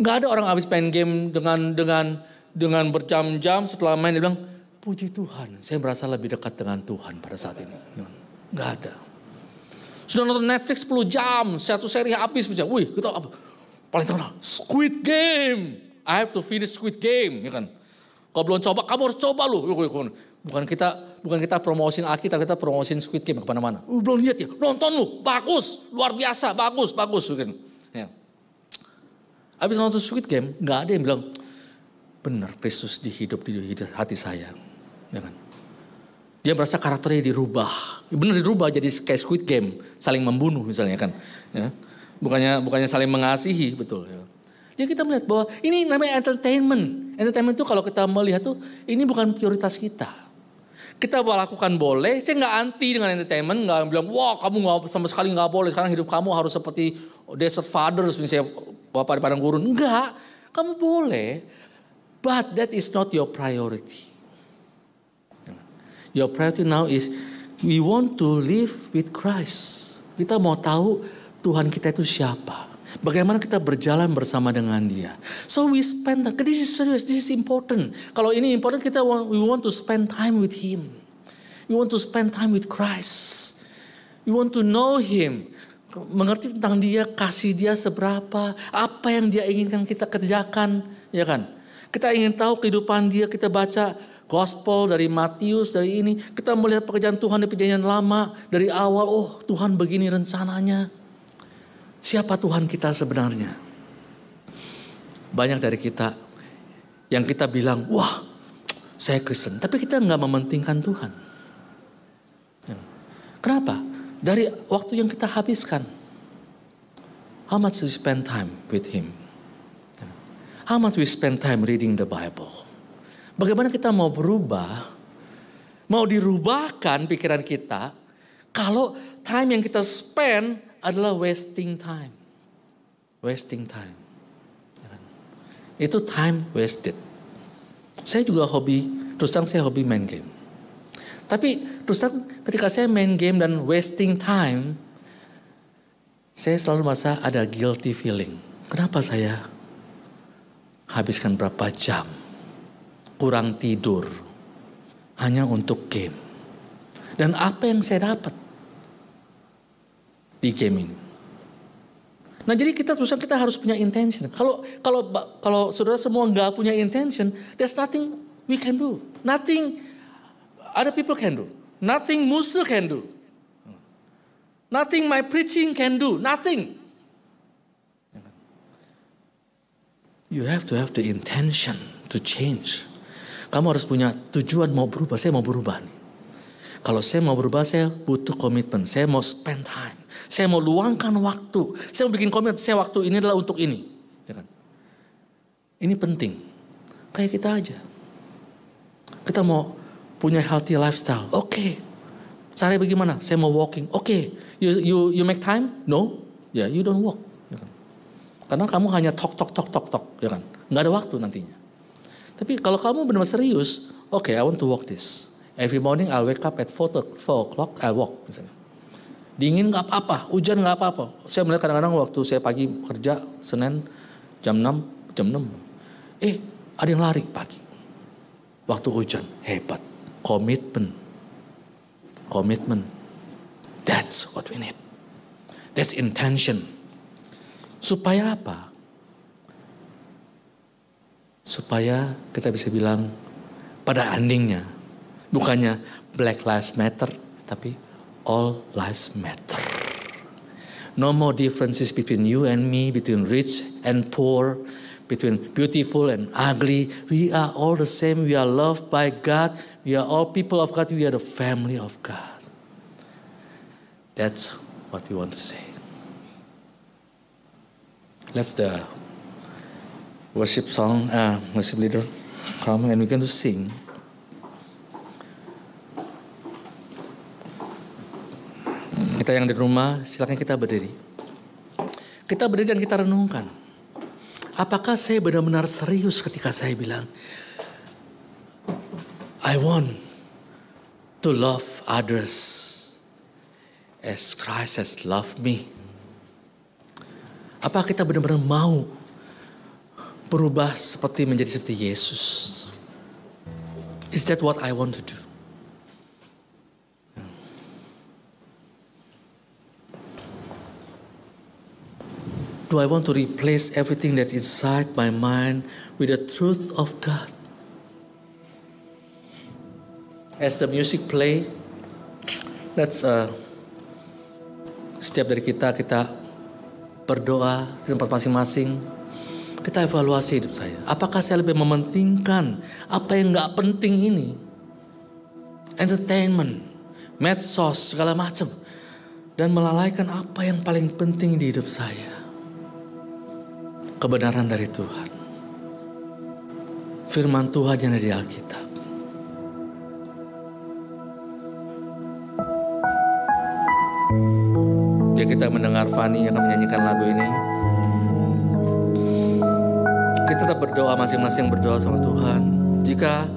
Nggak ada orang habis main game dengan dengan dengan berjam-jam setelah main dia bilang puji Tuhan, saya merasa lebih dekat dengan Tuhan pada saat ini. Ya. Nggak ada. Sudah nonton Netflix 10 jam, satu seri habis bisa. Wih, kita apa? Paling terkenal, Squid Game. I have to finish Squid Game, ya kan. Kalau belum coba, kamu harus coba lu. Bukan kita bukan kita promosin Alkitab, kita promosin Squid Game ke mana-mana. Uh, belum lihat ya, nonton lu, bagus, luar biasa, bagus, bagus. Gitu. Ya. Habis nonton Squid Game, nggak ada yang bilang, benar Kristus dihidup di hati saya. Ya kan? Dia merasa karakternya dirubah. Benar dirubah jadi kayak Squid Game, saling membunuh misalnya kan. Ya. Bukannya bukannya saling mengasihi, betul. Ya. Jadi kita melihat bahwa ini namanya entertainment. Entertainment itu kalau kita melihat tuh ini bukan prioritas kita kita lakukan boleh. Saya nggak anti dengan entertainment, nggak bilang wah kamu nggak sama sekali nggak boleh. Sekarang hidup kamu harus seperti desert fathers misalnya bapak di padang gurun. Enggak, kamu boleh, but that is not your priority. Your priority now is we want to live with Christ. Kita mau tahu Tuhan kita itu siapa. Bagaimana kita berjalan bersama dengan dia. So we spend time. This is serious. This is important. Kalau ini important kita want, we want to spend time with Him. We want to spend time with Christ. We want to know Him. Mengerti tentang dia, kasih dia seberapa, apa yang dia inginkan kita kerjakan, ya kan? Kita ingin tahu kehidupan dia, kita baca gospel dari Matius, dari ini. Kita melihat pekerjaan Tuhan di perjanjian lama, dari awal, oh Tuhan begini rencananya. Siapa Tuhan kita sebenarnya? Banyak dari kita yang kita bilang, wah saya Kristen. Tapi kita nggak mementingkan Tuhan. Ya. Kenapa? Dari waktu yang kita habiskan. How much we spend time with Him? Ya. How much we spend time reading the Bible? Bagaimana kita mau berubah? Mau dirubahkan pikiran kita kalau time yang kita spend adalah wasting time. Wasting time. Ya kan? Itu time wasted. Saya juga hobi, terus terang saya hobi main game. Tapi terus terang ketika saya main game dan wasting time, saya selalu merasa ada guilty feeling. Kenapa saya habiskan berapa jam kurang tidur hanya untuk game. Dan apa yang saya dapat di game ini? Nah jadi kita terusan kita harus punya intention. Kalau kalau kalau saudara semua nggak punya intention, there's nothing we can do. Nothing other people can do. Nothing Musa can do. Nothing my preaching can do. Nothing. You have to have the intention to change. Kamu harus punya tujuan mau berubah. Saya mau berubah nih. Kalau saya mau berubah, saya butuh komitmen. Saya mau spend time. Saya mau luangkan waktu. Saya mau bikin komitmen. Saya waktu ini adalah untuk ini. Ya kan? Ini penting. Kayak kita aja. Kita mau punya healthy lifestyle. Oke. Okay. Cara bagaimana? Saya mau walking. Oke. Okay. You, you, you make time? No. Ya, yeah, you don't walk. Ya kan? Karena kamu hanya talk, talk, talk, talk, talk. Ya kan? Nggak ada waktu nantinya. Tapi kalau kamu benar-benar serius, oke, okay, I want to walk this. Every morning I'll wake up at 4, 4 o'clock, I'll walk misalnya. Dingin nggak apa-apa, hujan nggak apa-apa. Saya melihat kadang-kadang waktu saya pagi kerja, Senin, jam 6, jam 6. Eh, ada yang lari pagi. Waktu hujan, hebat. Komitmen. Komitmen. That's what we need. That's intention. Supaya apa? supaya kita bisa bilang pada endingnya bukannya Black Lives Matter tapi all lives matter. No more differences between you and me, between rich and poor, between beautiful and ugly. We are all the same. We are loved by God. We are all people of God. We are the family of God. That's what we want to say. Let's the worship song, uh, worship leader come and we're going to sing. Kita yang di rumah, silakan kita berdiri. Kita berdiri dan kita renungkan. Apakah saya benar-benar serius ketika saya bilang, I want to love others as Christ has loved me. Apa kita benar-benar mau berubah seperti menjadi seperti Yesus. Is that what I want to do? Do I want to replace everything that's inside my mind with the truth of God? As the music play, let's uh, setiap dari kita kita berdoa di tempat masing-masing kita evaluasi hidup saya. Apakah saya lebih mementingkan apa yang nggak penting ini? Entertainment, medsos, segala macam. Dan melalaikan apa yang paling penting di hidup saya. Kebenaran dari Tuhan. Firman Tuhan yang ada di Alkitab. Dia kita mendengar Fani yang akan menyanyikan lagu ini. Kita tetap berdoa masing-masing berdoa sama Tuhan. Jika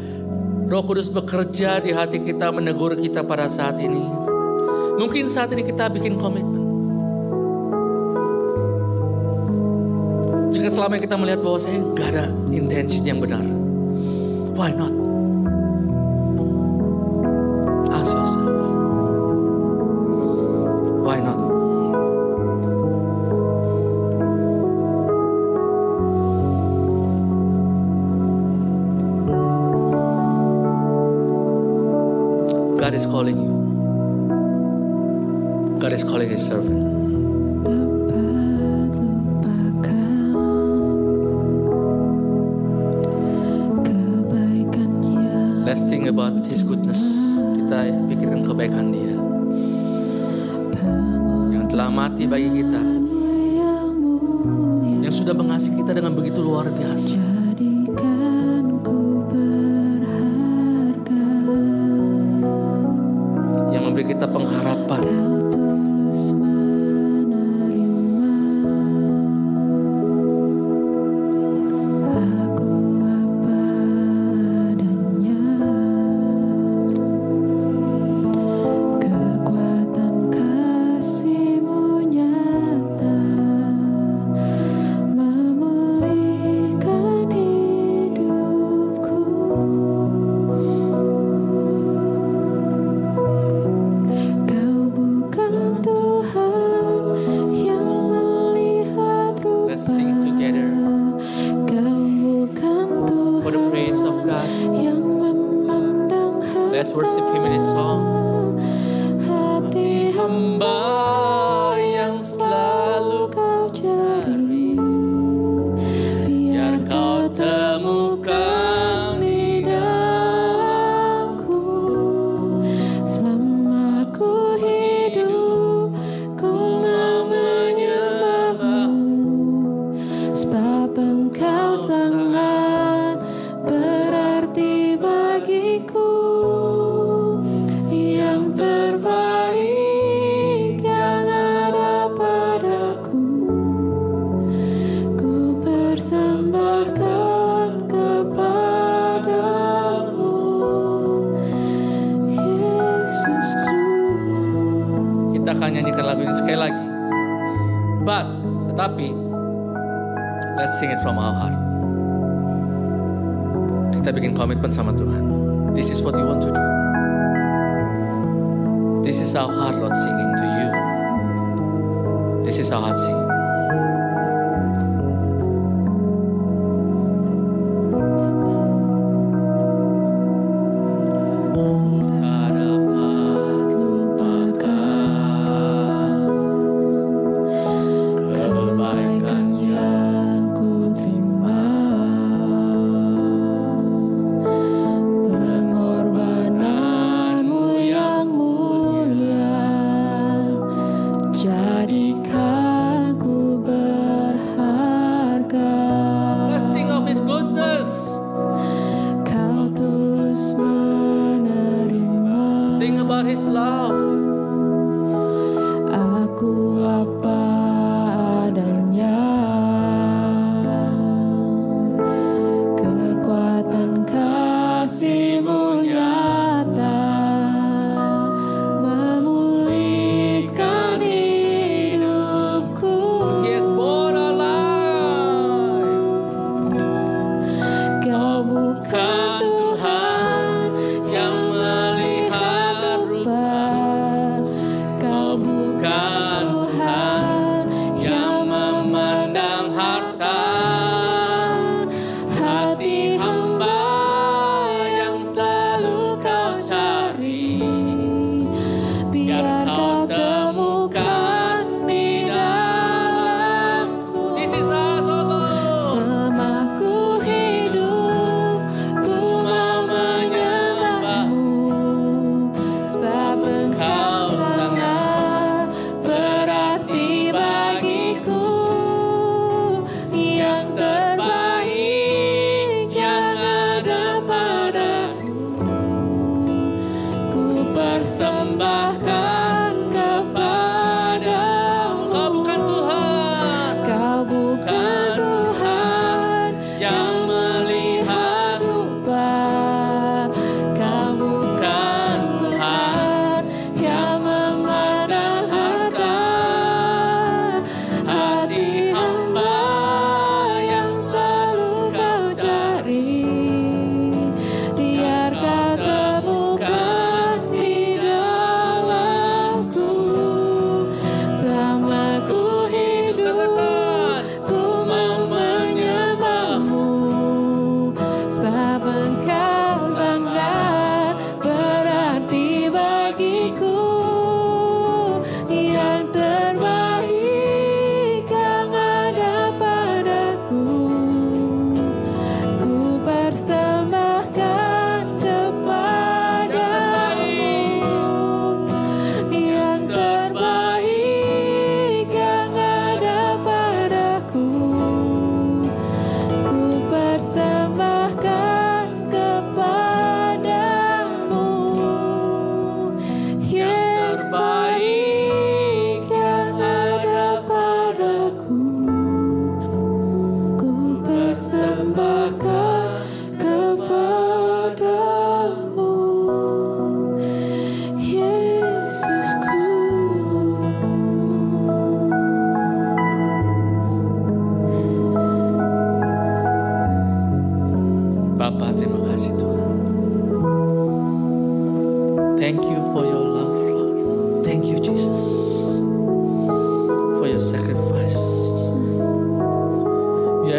Roh Kudus bekerja di hati kita menegur kita pada saat ini. Mungkin saat ini kita bikin komitmen. Selama kita melihat bahwa saya gak ada intention yang benar. Why not?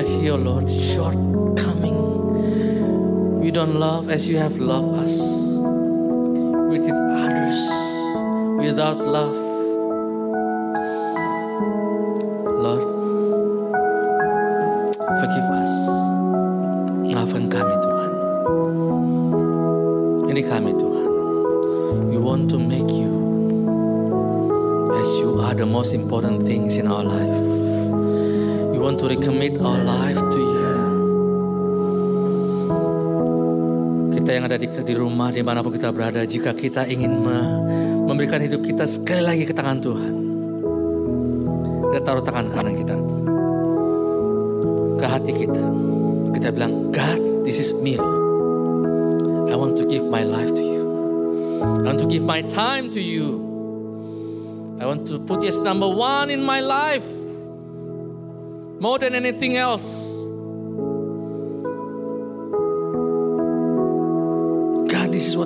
right here, Lord, shortcoming. We don't love as you have loved us. We others without love. Di mana pun kita berada, jika kita ingin me- memberikan hidup kita sekali lagi ke tangan Tuhan. Kita taruh tangan kanan kita ke hati kita. Kita bilang, God, this is me, Lord. I want to give my life to you. I want to give my time to you. I want to put as number one in my life. More than anything else.